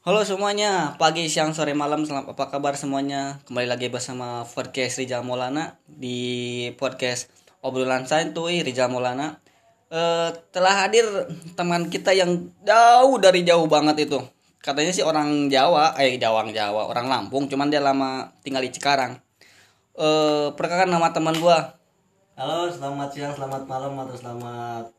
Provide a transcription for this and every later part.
Halo semuanya, pagi, siang, sore, malam, selamat apa kabar semuanya? Kembali lagi bersama podcast Rizal Maulana di podcast obrolan santuy Rizal Maulana. Eh, telah hadir teman kita yang jauh dari jauh banget itu. Katanya sih orang Jawa, eh Jawa Jawa, orang Lampung, cuman dia lama tinggal di Cikarang. Eh, perkenalkan nama teman gua. Halo, selamat siang, selamat malam, atau selamat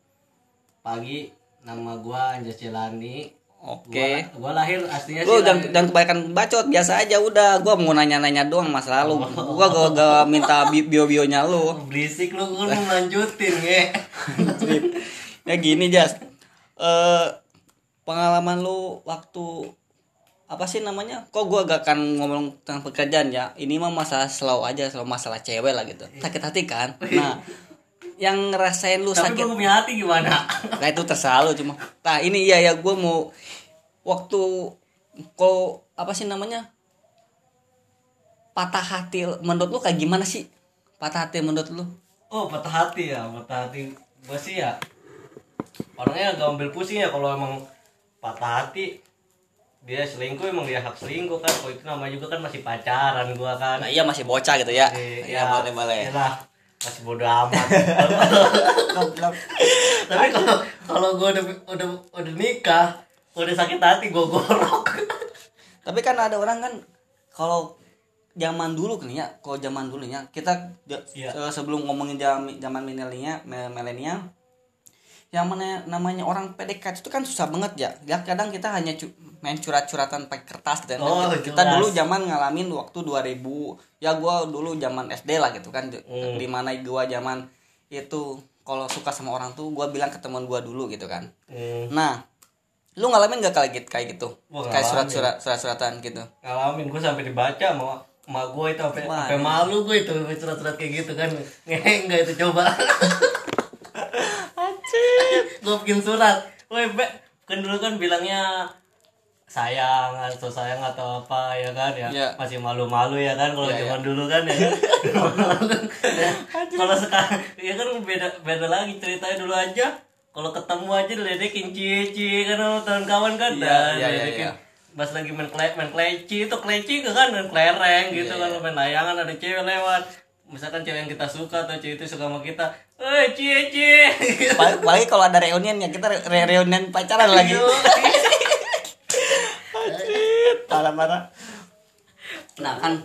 pagi. Nama gua Anjas Celani. Oke. Gua, gua lahir aslinya Lu sih jangan, jangan kebanyakan bacot, biasa aja udah. Gua mau nanya-nanya doang masa lalu. Gua gak, gak minta bi- bio-bionya lu. berisik lu mau lanjutin ya. ya gini Jas eh pengalaman lu waktu apa sih namanya kok gua gak akan ngomong tentang pekerjaan ya ini mah masalah slow aja slow masalah cewek lah gitu sakit hati kan nah yang ngerasain lu Tapi sakit. gua punya hati gimana? nah itu terserah lu cuma. Nah ini iya ya gua mau waktu kok apa sih namanya? Patah hati menurut lu kayak gimana sih? Patah hati menurut lu? Oh, patah hati ya, patah hati. Gua sih ya. Orangnya agak ambil pusing ya kalau emang patah hati. Dia selingkuh emang dia hak selingkuh kan. Kalau itu namanya juga kan masih pacaran gua kan. Nah iya masih bocah gitu ya. Eh, ya boleh boleh. Iyalah, masih bodo amat. Tapi kalau kalau gue udah udah udah nikah udah sakit hati gue gorok. Tapi kan ada orang kan kalau zaman dulu kan ya, kalau zaman dulu ya, kita ja- Iya. sebelum ngomongin zaman zaman milenial yang mana namanya orang PDKT itu kan susah banget ya. Ya kadang kita hanya cu- main curat-curatan pakai kertas gitu. kan. Oh, kita jelas. dulu zaman ngalamin waktu 2000. Ya gua dulu zaman SD lah gitu kan. Hmm. Di mana gua zaman itu kalau suka sama orang tuh gua bilang ke teman gua dulu gitu kan. hmm, Nah, lu ngalamin gak kayak gitu kayak gitu? Wah, kayak ngalamin. surat-surat surat-suratan gitu. ngalamin gue sampai dibaca sama sama gue itu sampai malu gue itu surat-surat kayak gitu kan enggak itu coba gue bikin surat. Woi be kan dulu kan bilangnya sayang atau sayang atau apa ya kan ya. Iya. masih malu-malu ya kan kalau Iya, zaman dulu kan ya kan. Ya, kalau sekarang ya kan beda beda lagi ceritanya dulu aja. Kalau ketemu aja diledekin cici kan sama kawan-kawan kan Iya, dah, iya, iya, diledekin. iya. pas lagi main kle main kleci itu kleci kan main kelereng gitu Iya, kalau main layangan ada cewek lewat misalkan cewek yang kita suka atau cewek itu suka sama kita eh cici Apalagi apalagi kalau ada reunian ya kita re- re- reunian pacaran lagi. Parah-parah. Nah kan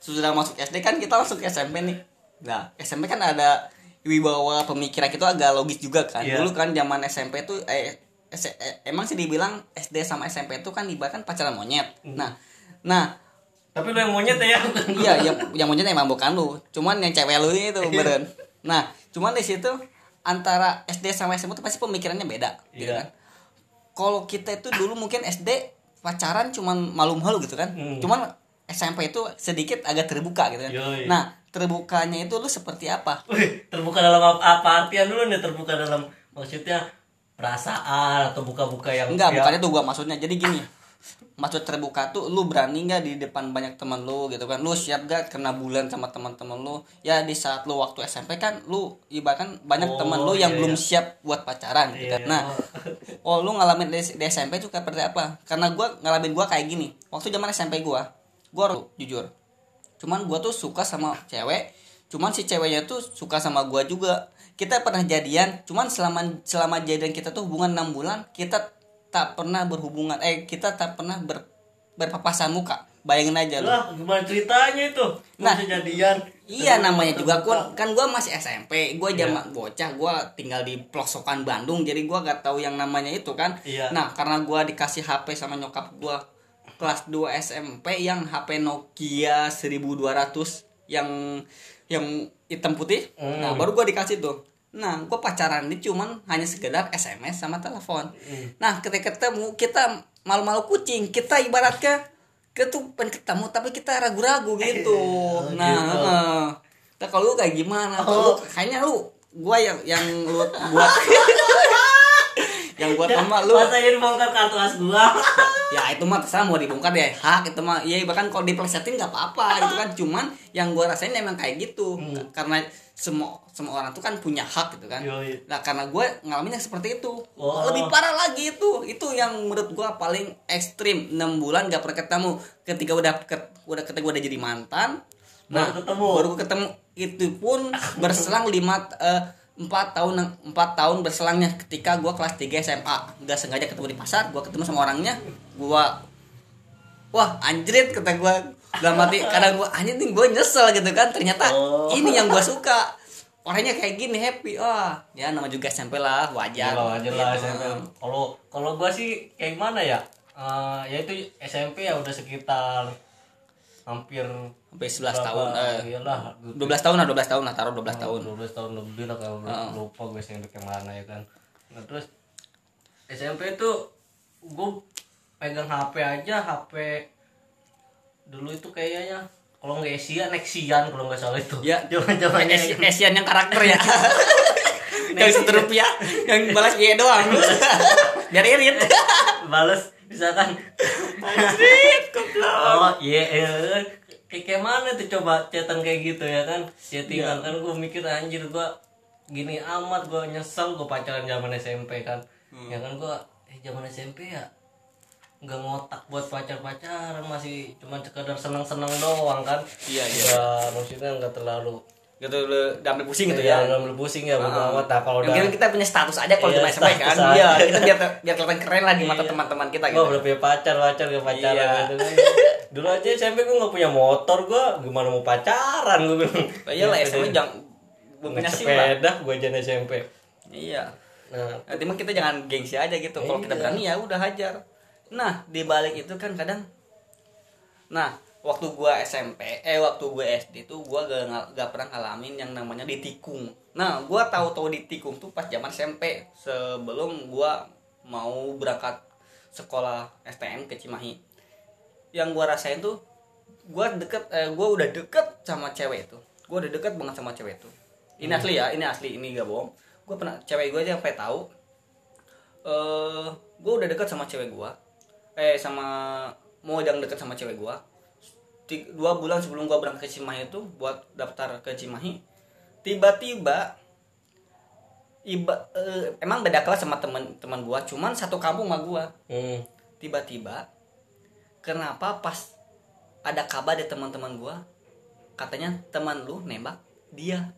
sudah masuk SD kan kita masuk SMP nih. Nah SMP kan ada wibawa pemikiran kita agak logis juga kan. Iya. Dulu kan zaman SMP tuh eh, eh, emang sih dibilang SD sama SMP itu kan ibaratkan pacaran monyet. Nah nah tapi lu yang monyet ya. Iya yang yang monyet emang bukan lu. Cuman yang cewek lu itu beren. Nah cuman di situ antara SD sama SMP itu pasti pemikirannya beda gitu Iya. kan? Kalau kita itu dulu mungkin SD pacaran cuman malu-malu gitu kan? Hmm. cuman SMP itu sedikit agak terbuka gitu kan? Yoi. nah terbukanya itu lu seperti apa? Wih, terbuka dalam apa, apa artian dulu nih terbuka dalam maksudnya perasaan atau buka-buka yang enggak ya, bukannya tuh gua maksudnya. Jadi gini maksud terbuka tuh lu berani nggak di depan banyak teman lu gitu kan? Lu siap gak kena bulan sama teman-teman lu? Ya di saat lu waktu SMP kan lu ibaratkan banyak Oh, teman lu yang iya, belum iya. siap buat pacaran gitu Iya, kan. Iya. nah oh lu ngalamin di, di SMP tuh kayak seperti apa? Karena gua ngalamin gua kayak gini. Waktu zaman SMP gua gua harus jujur. Cuman gua tuh suka sama cewek cuman si ceweknya tuh suka sama gua juga. Kita pernah jadian cuman selama selama jadian kita tuh hubungan enam bulan kita tak pernah berhubungan eh kita tak pernah ber, berpapasan muka bayangin aja lu lah gimana ceritanya itu Nah, Masa jadian Iya namanya juga terbuka. kan kan gua masih SMP, gua Iya. zaman bocah, gua tinggal di pelosokan Bandung, jadi gua gak tahu yang namanya itu kan. Iya. Nah, karena gua dikasih HP sama nyokap gua kelas 2 SMP yang HP Nokia 1200 yang yang hitam putih. Hmm. Nah, baru gua dikasih tuh. Nah, gua pacaran ini cuman hanya sekedar SMS sama telepon. Hmm. Nah, ketika ketemu kita malu-malu kucing, kita ibaratnya kita tuh pengen ketemu tapi kita ragu-ragu gitu. Oh, nah, gitu. heeh. Nah, kalau lu kayak gimana? Kalau Oh. lu kayaknya lu gua yang yang lu buat yang buat sama lu. masa ini bongkar kartu as gua. Ya itu mah terserah mau dibongkar ya hak itu mah. Ya bahkan kalau diplesetin nggak apa-apa itu kan. Cuman yang gua rasain emang kayak gitu. Karena semua semua orang tuh kan punya hak gitu kan. Yoi. nah karena gue ngalamin yang seperti itu. Oh. lebih parah lagi itu. Itu yang menurut gua paling ekstrim. 6 bulan gak pernah ketemu. Ketika udah ket- udah ketika gua udah jadi mantan. Nah Baru ketemu. baru ketemu. Itu pun berselang lima eh, empat tahun empat tahun berselangnya ketika gua kelas 3 SMA nggak sengaja ketemu di pasar gua ketemu sama orangnya gua wah anjrit kata gua dalam hati kadang gua anjir nih gua nyesel gitu kan ternyata Oh. ini yang gua suka orangnya kayak gini happy wah ya nama juga SMP lah wajar Ya aja lah Gitu. SMP. Kalau kalau gua sih kayak gimana ya? Eh ya itu SMP ya udah sekitar hampir sampai 11 tahun eh, iyalah 12 tahun lah 12 tahun lah taruh 12 tahun. 12 tahun lebih lah kalau lupa gue SMP ke mana ya kan. Nah terus SMP itu gue pegang HP aja HP dulu itu kayaknya kalau nggak Asia Nexian kalau nggak salah itu. Ya. zaman zamannya Asi- Asian yang karakter ya. Yang satu rupiah yang balas Y doang. Biar irit. Balas misalkan Anjrit, goblok. oh iya iya. kayak kayak mana tuh coba chatan kayak gitu ya kan chattingan kan gue mikir anjir gue gini amat gue nyesel gue pacaran zaman SMP kan ya kan gue eh zaman SMP ya nggak ngotak buat pacar pacaran masih cuma sekedar senang senang doang kan Iya, iya. Maksudnya nggak terlalu gitu lu damai pusing gitu ya ya dalam pusing ya bodo amat nah kalau udah Mungkin kita punya status aja kalau Iya, di SMP kan. Iya, kita biar biar kelihatan keren lah di mata teman-teman kita gue gitu. udah punya pacar pacar gak pacaran Iya. gitu kan dulu aja SMP gue gak punya motor gue gimana mau pacaran gue bilang Oh, iya lah SMP udah. jangan belum punya sepeda gue aja SMP Iya. nah Nanti mah kita jangan gengsi aja gitu. Kalau kita Iya. berani ya udah hajar. Nah, di balik itu kan kadang Nah, waktu gua SMP, eh waktu gue SD tuh gua gak, gak pernah ngalamin yang namanya ditikung. Nah, gua tahu-tahu ditikung tuh pas zaman SMP sebelum gua mau berangkat sekolah STM ke Cimahi. Yang gua rasain tuh gua deket eh gua udah deket sama cewek itu. Gua udah deket banget sama cewek itu. Ini asli ya, ini asli, ini gak bohong. Gua pernah cewek gua aja sampai tahu eh gue udah deket sama cewek gua eh sama mau yang deket sama cewek gua dua bulan sebelum gua berangkat ke Cimahi itu buat daftar ke Cimahi tiba-tiba iba eh, emang beda kelas sama teman-teman gua cuman satu kampung sama gua hmm. tiba-tiba kenapa pas ada kabar dari teman-teman gua katanya teman lu nembak dia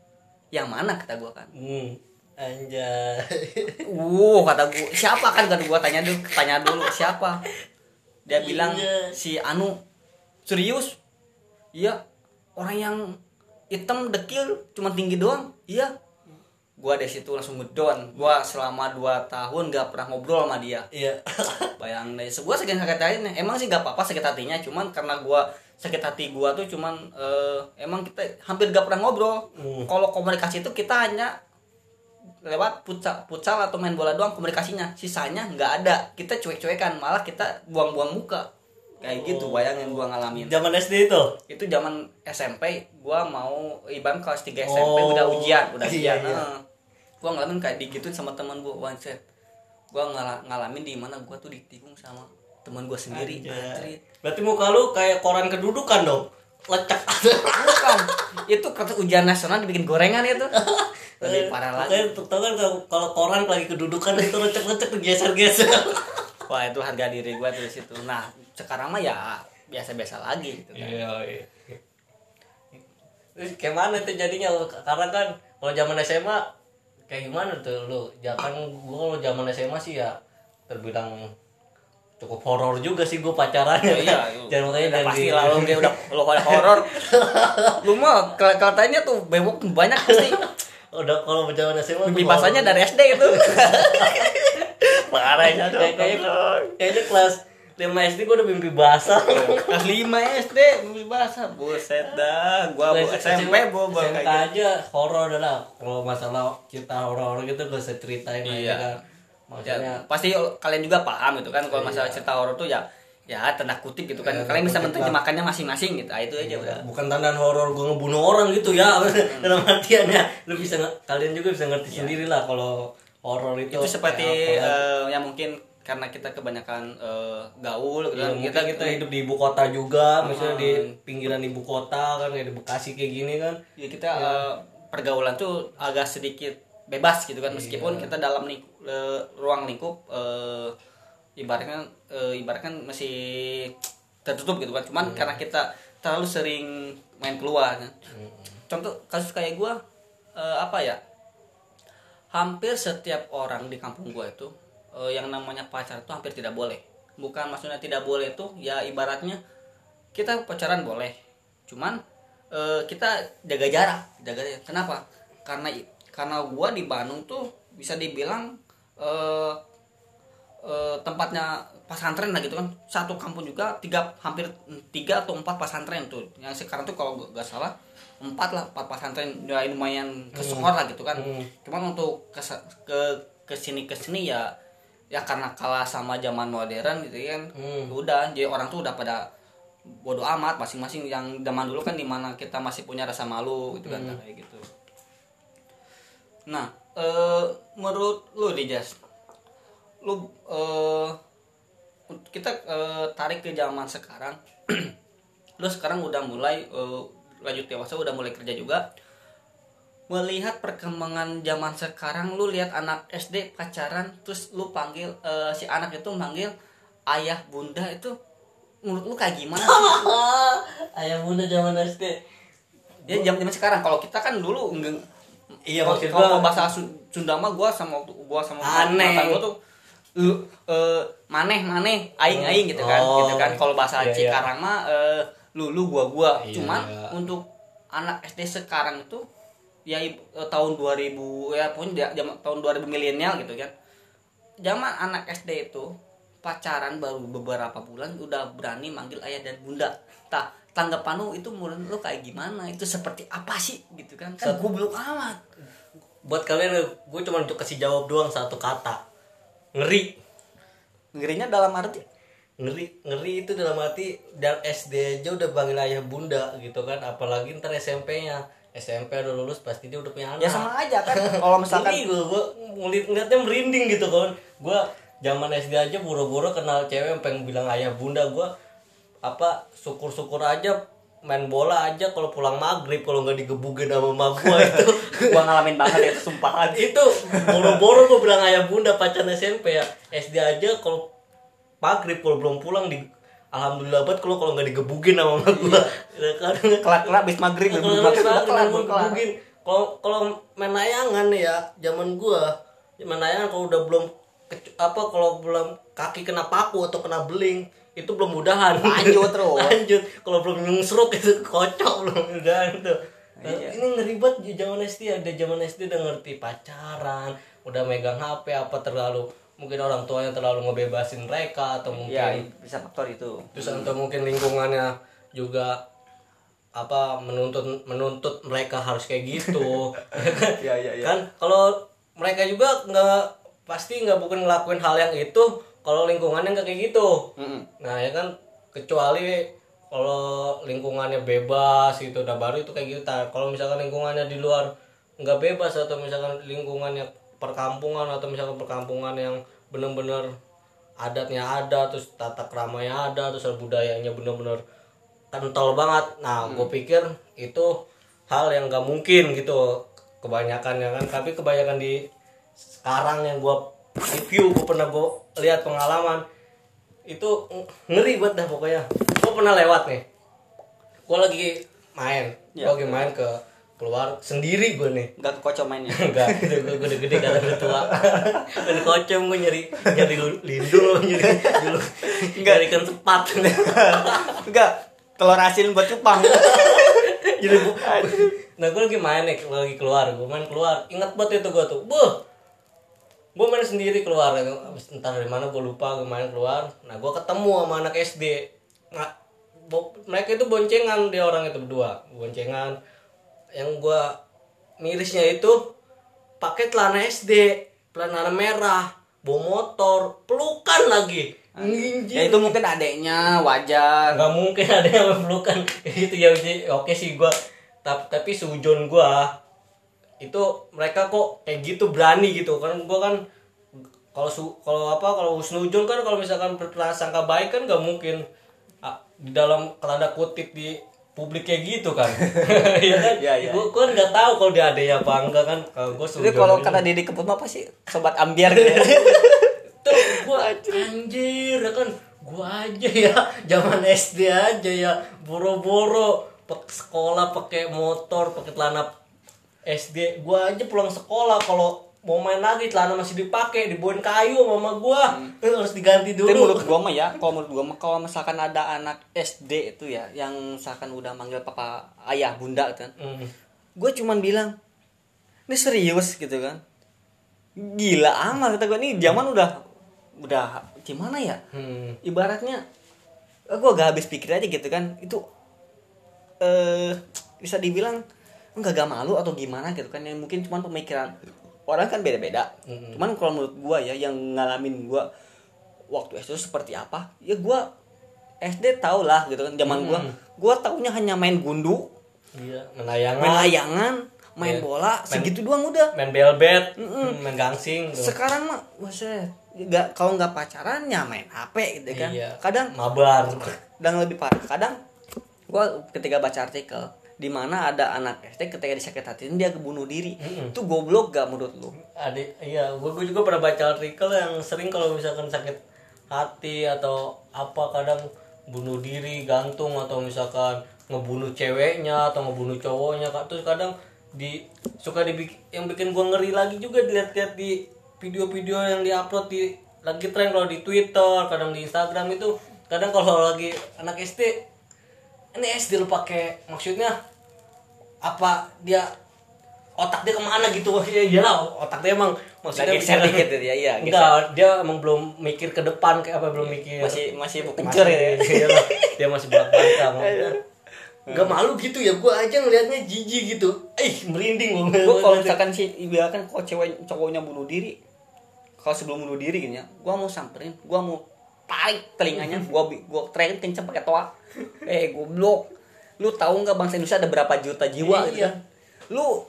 yang mana kata gua kan Hmm. anjay Wuh kata gua siapa kan kata gua tanya dulu tanya dulu siapa dia bilang Iya. si Anu serius iya orang yang hitam dekil cuma tinggi doang. Iya. Gua dari situ langsung ngedon. Gua selama 2 tahun gak pernah ngobrol sama dia. Iya. Bayang deh gua sakit sakit hatinya emang sih gak apa-apa sakit hatinya cuman karena gua sakit hati gua tuh cuman eh, emang kita hampir gak pernah ngobrol. Hmm. kalau komunikasi itu kita hanya lewat futsal, futsal atau main bola doang komunikasinya. Sisanya nggak ada. Kita cuek-cuekan malah kita buang-buang muka kayak gitu bayangin gua ngalamin. Zaman SD itu? Itu zaman SMP gua mau iban kelas 3 SMP Oh, udah ujian udah iya, ujian. iya. Heeh. gua ngalamin kayak digituin sama teman gua one set gua ngala- ngalamin di mana gua tuh ditikung sama teman gua sendiri Anjay. Berarti muka lu kayak koran kedudukan dong? Lecek. Bukan. Itu kata ujian nasional dibikin gorengan itu. Lebih parah lagi. tau kan kalau- koran lagi kedudukan itu lecek-lecek tuh geser-geser wah itu harga diri gua tuh di situ nah sekarang mah ya biasa-biasa lagi gitu kan Iya, iya. Terus kayak mana tuh jadinya lu? Karena kan kalau zaman SMA kayak gimana tuh lu? Jangan gua kalau zaman SMA sih ya terbilang cukup horor juga sih gua pacarannya. Oh, iya, Jangan makanya udah jangan pasti lah lu kayak udah lu pada horor. lu mah kel- katanya tuh bewok banyak pasti. Udah kalau zaman SMA Mimpi horor. dari SD itu. Parahnya dong. Kayaknya kayaknya kelas 5 SD gua udah mimpi basah. Kelas 5 SD mimpi basah. Buset dah. Gua bu- Kelas SMP SMK kayak gitu. aja horor dah lah. Kalau masalah cerita horor gitu gak usah ceritain Iya. aja kan. Ya, Maksudnya pasti kalian juga paham gitu kan kalau Iya. masalah cerita horor tuh ya ya tanda kutip gitu kan Iya, kalian bisa tanda menerjemahkannya masing-masing gitu ah, itu aja udah bukan tandaan horor gue ngebunuh orang gitu ya Hmm. dalam artiannya lu bisa kalian juga bisa ngerti sendiri lah kalau horor itu Iya. itu seperti kayak apa. eh, yang mungkin karena kita kebanyakan eh, gaul gitu Ya, kan. kita kita hidup di ibu kota juga, misalnya di Hmm. pinggiran ibu kota kan kayak di Bekasi kayak gini kan. ya kita eh, pergaulan tuh agak sedikit bebas gitu kan meskipun kita dalam ling- eh, ruang lingkup eh, ibaratnya eh, ibaratnya masih tertutup gitu kan. Cuman karena kita terlalu sering main keluar kan. contoh kasus kayak gua eh, apa ya hampir setiap orang di kampung gua itu eh, yang namanya pacar itu hampir tidak boleh. Bukan maksudnya tidak boleh itu ya ibaratnya kita pacaran boleh. Cuman eh, kita jaga jarak jaga jarak. kenapa? Karena karena gua di Bandung tuh bisa dibilang eh, eh, tempatnya pesantren lah gitu kan. Satu kampung juga tiga hampir tiga atau empat pesantren tuh. Yang sekarang tuh kalau gak salah empat lah empat pesantren. Ya lumayan kesohor lah gitu kan. Hmm. cuman untuk ke ke ke sini ke sini ya ya karena kalah sama zaman modern gitu kan. Hmm. udah jadi orang tuh udah pada bodoh amat masing-masing. Yang zaman dulu kan di mana kita masih punya rasa malu gitu kan kayak gitu. Nah eh, menurut lu di Jas lu eh, kita eh, tarik ke zaman sekarang lu sekarang udah mulai eh, lanjut dewasa udah mulai kerja juga melihat perkembangan zaman sekarang lu lihat anak SD pacaran terus lu panggil eh, si anak itu manggil ayah bunda itu menurut lu kayak gimana sih? Ayah bunda zaman SD. ya jam zaman sekarang kalau kita kan dulu enggak Iya, kalau maksud kalau bahasa Sun- Sunda mah gua sama waktu gua sama Aneh. gua tuh lu eh, maneh maneh aing aing gitu kan Oh. gitu kan kalau bahasa Iya, iya. Cikarang mah eh, lu lu gua gua Iya, cuman iya. untuk anak SD sekarang itu ya eh, tahun 2000 ya pun dia- zaman tahun 2000 milenial gitu kan zaman anak SD itu pacaran baru beberapa bulan udah berani manggil ayah dan bunda tak tanggapan lu itu menurut lu kayak gimana itu seperti apa sih gitu kan kan goblok amat Buat kalian gue cuma untuk kasih jawab doang satu kata. Ngeri. ngerinya dalam arti Ngeri, ngeri itu dalam arti dan SD aja udah panggil ayah bunda gitu kan, apalagi ntar SMP-nya. SMP udah lulus pasti dia udah punya anak. ya sama aja kan kalau misalkan Ini gue gue ngeliat ngeliatnya merinding gitu kan. Gue zaman SD aja buru-buru kenal cewek yang pengen bilang ayah bunda gue apa syukur-syukur aja main bola aja kalau pulang maghrib kalau nggak digebukin sama emak gue itu. Gua ngalamin banget itu sumpah. Itu boro-boro gue bilang ayah bunda pacaran SMP ya. SD aja kalau maghrib kalau belum pulang di alhamdulillah banget kalau kalau nggak digebukin sama emak gue ya kan? Kelar kelar abis maghrib nggak maghrib kalau kalau main layangan ya zaman gua main layangan kalau udah belum apa kalau belum kaki kena paku atau kena beling itu belum mudahan Lanjut terus. lanjut kalau belum nyungsruk itu kocok belum mudahan tuh Nah, Iya. ini ngeri banget zaman SD ada zaman SD udah ngerti pacaran udah megang HP apa terlalu mungkin orang tuanya terlalu ngebebasin mereka atau mungkin ya bisa faktor itu terus atau mungkin lingkungannya juga apa menuntut menuntut mereka harus kayak gitu Iya, iya, iya. kan kalau mereka juga nggak pasti nggak bukan ngelakuin hal yang itu kalau lingkungannya nggak kayak gitu Mm-mm. nah ya kan kecuali kalau lingkungannya bebas gitu udah baru itu kayak gitu Tar. kalau misalkan lingkungannya di luar nggak bebas atau misalkan lingkungannya perkampungan atau misalkan perkampungan yang bener-bener adatnya ada terus tata keramanya ada terus budayanya bener-bener kental banget nah gue pikir itu hal yang nggak mungkin gitu kebanyakan ya kan tapi kebanyakan di sekarang yang gue review gue pernah gue lihat pengalaman. Itu ngeri banget dah pokoknya. Gue pernah lewat nih. Gue lagi main. Gue Ya. lagi main ke keluar sendiri gue nih. Nggak kocok mainnya? Enggak gitu gue gede gede karena udah tua. Dan kocong gue nyari nyari lindung nyari dulu. Nyari ikan sepat enggak telur asin buat cupang. Jadi gue nah gue lagi main nih lagi keluar. Gue main keluar. Inget banget itu gue tuh. Buh gue main sendiri keluar Abis entah dari mana gue lupa gue main keluar. Nah gue ketemu sama anak SD nah, bo- mereka itu boncengan dia orang itu berdua boncengan. Yang gue mirisnya itu pakai celana SD celana merah bawa motor pelukan lagi. Ya itu mungkin adeknya wajar nggak mungkin ada yang memerlukan itu ya oke sih gua. Tapi tapi sujon gua itu mereka kok kayak gitu berani gitu. Kan gua kan kalau su kalau apa kalau husnuzon kan kalau misalkan berprasangka baik kan nggak mungkin ah, di dalam tanda kutip di publik kayak gitu kan. Iya kan? Iya, iya. gue kan nggak tahu kalau dia ada ya apa enggak kan. Kalau gue Jadi kalau kata Didi Kempot apa sih? Sobat ambiar. Gitu. tuh gua anjir ya kan? Gua aja ya zaman SD aja ya. Boro-boro sekolah pakai motor pakai celana SD gua aja pulang sekolah kalau mau main lagi celana masih dipakai dibawain kayu sama mama gua Eh, harus diganti Tapi dulu menurut gua mah ya, kalau menurut gua mah kalau misalkan ada anak SD itu ya yang misalkan udah manggil papa ayah bunda kan. Hmm. Gue cuman bilang ini serius gitu kan. Gila amat kata gue nih zaman udah udah gimana ya? Hmm. Ibaratnya gue gak habis pikir aja gitu kan. Itu eh bisa dibilang enggak gak malu atau gimana gitu kan yang mungkin cuman pemikiran orang kan beda-beda. Mm-mm. Cuman kalau menurut gua ya yang ngalamin gua waktu SD seperti apa? Ya gua SD tau lah gitu kan zaman gua. Mm. Gua taunya hanya main gundu, iya menayangan main layangan, main Iya. bola, Main- segitu doang udah. main belbet Mm-mm. main gangsing tuh. Sekarang mah buset, nggak kalau nggak pacaran ya main HP gitu kan. iya Kadang mabar dan lebih parah. Kadang gua ketika baca artikel di mana ada anak SD ketika disakit hatiin dia bunuh diri. Mm-mm. Itu goblok gak menurut lu? adik iya gue juga pernah baca artikel yang sering kalau misalkan sakit hati atau apa kadang bunuh diri gantung atau misalkan ngebunuh ceweknya atau ngebunuh cowoknya Kak. terus kadang di suka dibikin yang bikin gue ngeri lagi juga dilihat-lihat di video-video yang diupload di lagi tren kalau di Twitter kadang di Instagram itu kadang kalau lagi anak SD ini SD lu pakai maksudnya apa dia otak dia ke mana gitu ya iyalah otak dia emang maksudnya share dikit ya, iya, geser. enggak dia emang belum mikir ke depan kayak apa belum mikir. Masih masih kencur ya. iyalah, dia masih bolak balik maksudnya Gak malu gitu ya, gue aja ngelihatnya jijik gitu. Ih, merinding gue gue kalau misalkan si ibaratkan kalau cewek cowoknya bunuh diri kalau sebelum bunuh diri gini ya gue mau samperin gue mau tarik telinganya gue gue teriakin kenceng pakai toa. Eh goblok lu tahu nggak bangsa Indonesia ada berapa juta jiwa gitu Iya. kan? Lu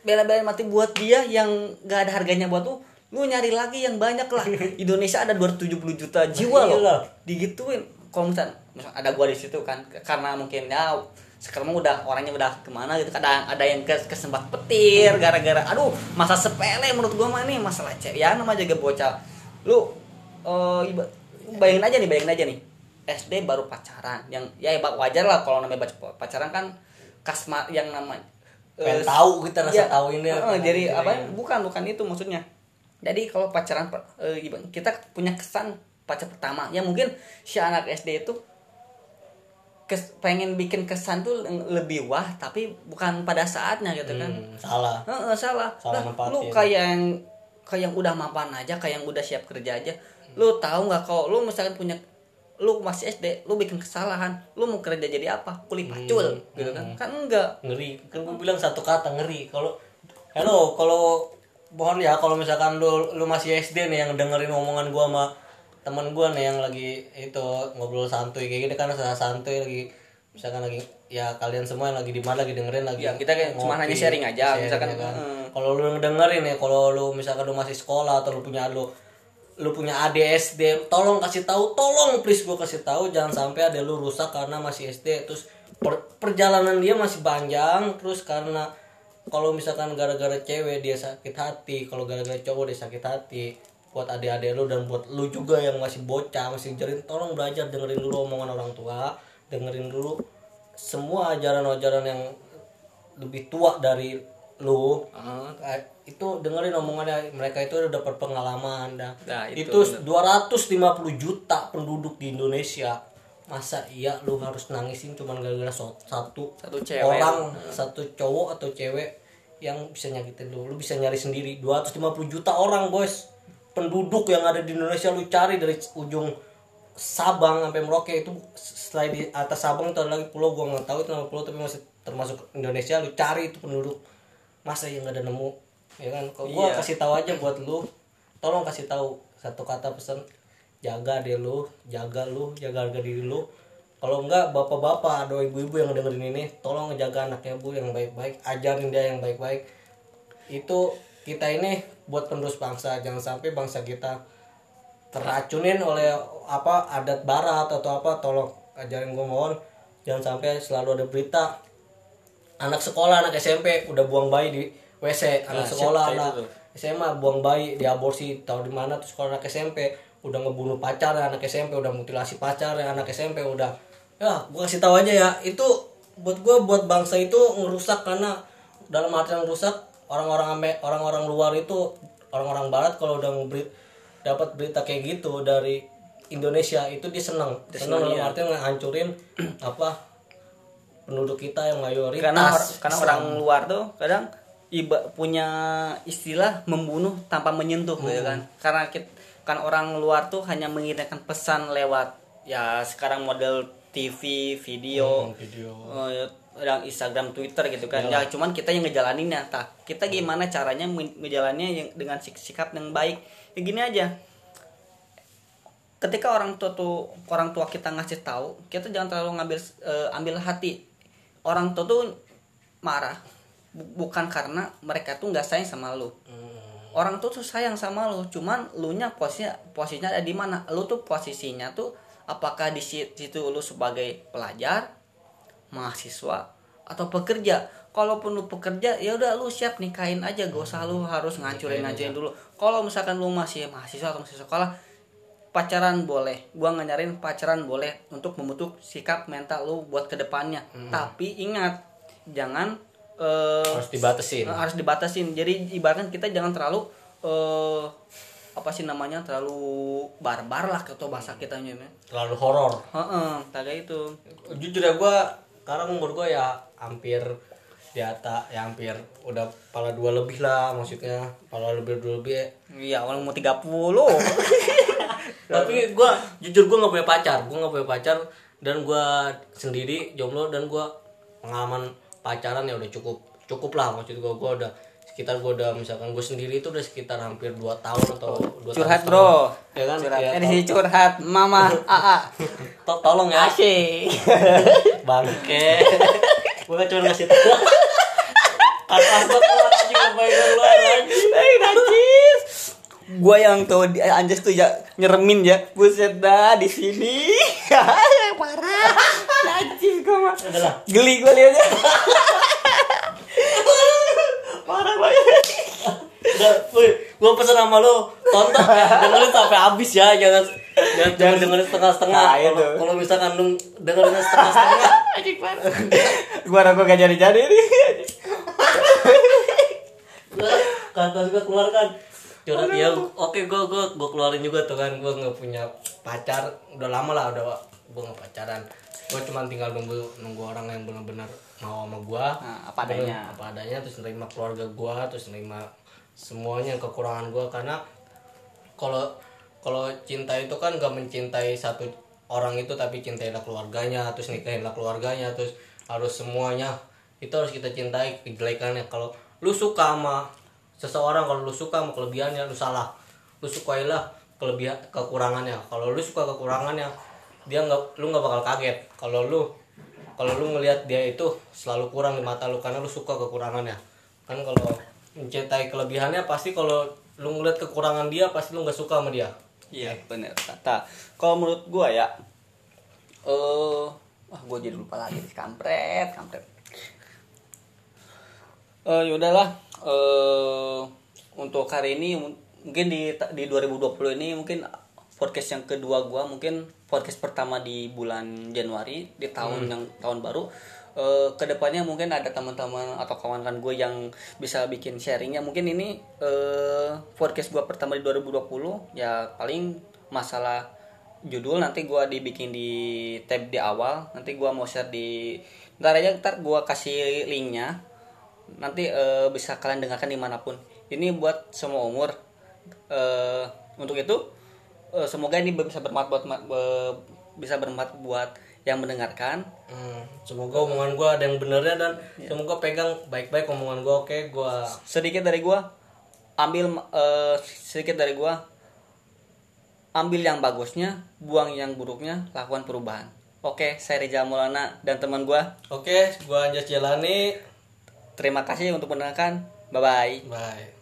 bela-belain mati buat dia yang gak ada harganya buat lu lu nyari lagi yang banyak lah. Indonesia ada 270 juta jiwa Iya. Loh digituin. Kalau misalnya, misalnya ada gua di situ kan karena mungkin ya sekarang udah orangnya udah ke mana gitu kadang ada yang ke kesempat petir gara-gara aduh masa sepele menurut gua mah nih masalah cewek. Ya nama jaga bocah. Lu iba- bayangin aja nih bayangin aja nih SD baru pacaran yang ya ya wajar lah kalau namanya pacaran kan kasma yang nama Pengen eh, tahu kita rasa Iya. tahu ini Heeh, apa jadi apa ya. bukan bukan itu maksudnya jadi kalau pacaran eh, iba- kita punya kesan pacar pertama ya mungkin si anak SD itu kes, pengen bikin kesan tuh lebih wah tapi bukan pada saatnya gitu kan Hmm, salah Heeh, salah. Salah Lah, lu kayak yang kayak yang udah mapan aja, kayak yang udah siap kerja aja. Lu tahu nggak kalau lu misalkan punya lu masih SD, lu bikin kesalahan, lu mau kerja jadi apa? Kuli pacul Hmm, gitu kan. hmm. Kan enggak. ngeri kan gue bilang satu kata ngeri kalau hello kalau mohon ya kalau misalkan lu lu masih SD nih yang dengerin omongan gua sama teman gua nih yang lagi itu ngobrol santuy kayak gini kan saya santuy lagi misalkan lagi ya kalian semua yang lagi di mana lagi dengerin lagi Ya, kita kayak cuma hanya sharing aja, misalkan, ya kan. hmm. kalau lu dengerin ya kalau lu misalkan lu masih sekolah atau lu punya lu lu punya adik SD tolong kasih tahu tolong please gua kasih tahu jangan sampai ada lu rusak karena masih SD terus per- perjalanan dia masih panjang terus karena kalau misalkan gara-gara cewek dia sakit hati kalau gara-gara cowok dia sakit hati buat adik-adik lu dan buat lu juga yang masih bocah masih jerin tolong belajar dengerin dulu omongan orang tua dengerin dulu semua ajaran-ajaran yang lebih tua dari lu Heeh. Itu dengerin omongannya mereka itu udah dapat pengalaman dah. Nah, itu itu 250 juta penduduk di Indonesia. Masa iya lu harus nangisin cuman gara-gara satu Satu cewek. orang satu cowok atau cewek yang bisa nyakitin lu. Lu bisa nyari sendiri. 250 juta orang bos penduduk yang ada di Indonesia lu cari dari ujung Sabang sampai Merauke. Itu setelah di atas Sabang itu ada lagi pulau gua nggak tahu itu nama pulau tapi masih termasuk Indonesia. Lu cari itu penduduk. Masa yang nggak ada nemu ya kan? Kalau gua Iya. kasih tahu aja buat lu. Tolong kasih tahu satu kata pesan. Jaga deh lu jaga lu jaga harga diri lu. Kalau enggak bapak-bapak atau ibu-ibu yang dengerin ini tolong jaga anaknya bu yang baik-baik ajarin dia yang baik-baik. Itu kita ini buat penerus bangsa. Jangan sampai bangsa kita teracunin oleh apa adat barat atau apa. Tolong ajarin gue mohon. Jangan sampai selalu ada berita anak sekolah anak SMP udah buang bayi di WC anak Nah, sekolah anak itu tuh. SMA buang bayi diaborsi tahu di mana terus sekolah anak SMP udah ngebunuh pacar anak SMP udah mutilasi pacar anak SMP udah. Ya gue kasih tahu aja ya itu buat gue buat bangsa itu ngerusak karena dalam artian rusak orang-orang Ame- orang-orang luar itu orang-orang barat kalau udah ngeberi dapat berita kayak gitu dari Indonesia itu dia senang senang dalam artian ngancurin apa penduduk kita yang mayoritas. Karena karena orang luar tuh kadang iba punya istilah membunuh tanpa menyentuh gitu kan? Karena kit- kan orang luar tuh hanya mengirimkan pesan lewat ya sekarang model TV video Hmm, video. eh, yang Instagram Twitter gitu kan. Ya cuman kita yang ngejalaninnya. Tak kita gimana caranya men- ngejalaninnya yang dengan sik- sikap yang baik? Ya gini aja. Ketika orang tua tuh orang tua kita ngasih tahu kita jangan terlalu ngambil eh, ambil hati. Orang tua tuh marah bukan karena mereka tuh nggak sayang sama lu. Orang tuh tuh sayang sama lu cuman lu nya posisinya posisinya ada di mana? Lu tuh posisinya tuh apakah di si- situ lu sebagai pelajar mahasiswa atau pekerja? Kalaupun lu pekerja ya udah lu siap nikahin aja gak usah lu harus ngancurin ngancurin dulu. Kalau misalkan lu masih mahasiswa atau masih sekolah pacaran boleh. Gua nggak nyariin pacaran boleh untuk membentuk sikap mental lu buat ke depannya tapi ingat jangan eh, harus dibatasin. harus dibatasin. Jadi ibaratkan kita jangan terlalu eh apa sih namanya terlalu barbar lah atau bahasa kita nyamanya terlalu horor. Heeh, kayak itu. Jujur ya gue sekarang umur gue ya hampir di atas ya hampir udah pala dua lebih lah maksudnya pala lebih dua lebih. Iya orang mau 30 tapi gue jujur gue nggak punya pacar gue nggak punya pacar dan gue sendiri jomblo dan gue pengalaman pacaran ya udah cukup cukup lah maksud gue gue udah sekitar gue udah misalkan gue sendiri itu udah sekitar hampir 2 tahun atau dua curhat tahun bro. Ya kan? Curhat. Ya, eh curhat. Mama aa to- tolong ya. Asik. Bangke. Gue kan cuma ngasih tahu kata gue keluar aja kebayang lu anjing. Najis. Gua yang tuh di anjas tuh ya nyeremin ya. Buset dah di sini. Parah najis mah. Adalah geli gua liatnya. Parah banget udah gue pesen sama lu tonton ya dengerin sampai habis ya jangan jangan dengerin setengah-setengah. Nah, kalau kalau misalkan lu dengerin setengah-setengah. Rasa gua gak jadi-jadi nih kata gue keluarkan. Curhat ya oke gue gue gue keluarin juga tuh kan. Gue nggak punya pacar. Udah lama lah udah gue nggak pacaran gue cuma tinggal nunggu nunggu orang yang benar-benar mau sama gue Nah, apa adanya. apa adanya terus nerima keluarga gue terus nerima semuanya kekurangan gue karena kalau kalau cinta itu kan gak mencintai satu orang itu tapi cintailah keluarganya terus nikahinlah keluarganya terus harus semuanya. Itu harus kita cintai kejelekannya. Kalau lu suka sama seseorang kalau lu suka sama kelebihannya lu salah. Lu sukailah kelebihan kekurangannya. Kalau lu suka kekurangannya dia nggak lu nggak bakal kaget kalau lu kalau lu ngelihat dia itu selalu kurang di mata lu karena lu suka kekurangannya kan kalau mencintai kelebihannya pasti kalau lu ngeliat kekurangan dia pasti lu nggak suka sama dia Iya bener kata. Kalau menurut gua ya, eh, wah gua jadi lupa lagi kampret, kampret. Eh yaudahlah, eh untuk hari ini mung- mungkin di di 2020 ini mungkin podcast yang kedua gua mungkin podcast pertama di bulan Januari di tahun yang tahun baru eh ke depannya mungkin ada teman-teman atau kawan-kawan gue yang bisa bikin sharingnya. Mungkin ini eh podcast gue pertama di 2020 ya paling masalah judul nanti gue dibikin di tab di awal nanti gue mau share di ntar aja ntar gue kasih linknya. Nanti eh, bisa kalian dengarkan di mana pun. Ini buat semua umur. Eh untuk itu eh, semoga ini bisa bermanfaat buat bisa bermanfaat buat yang mendengarkan. Hmm, semoga omongan gue ada yang benernya dan. Semoga pegang baik-baik omongan gue oke? Gue sedikit dari gua ambil eh, sedikit dari gua. Ambil yang bagusnya buang yang buruknya lakukan perubahan. Oke saya Rizal Maulana dan teman gua. Oke gue Anjas Jalani. Terima kasih untuk mendengarkan. Bye bye bye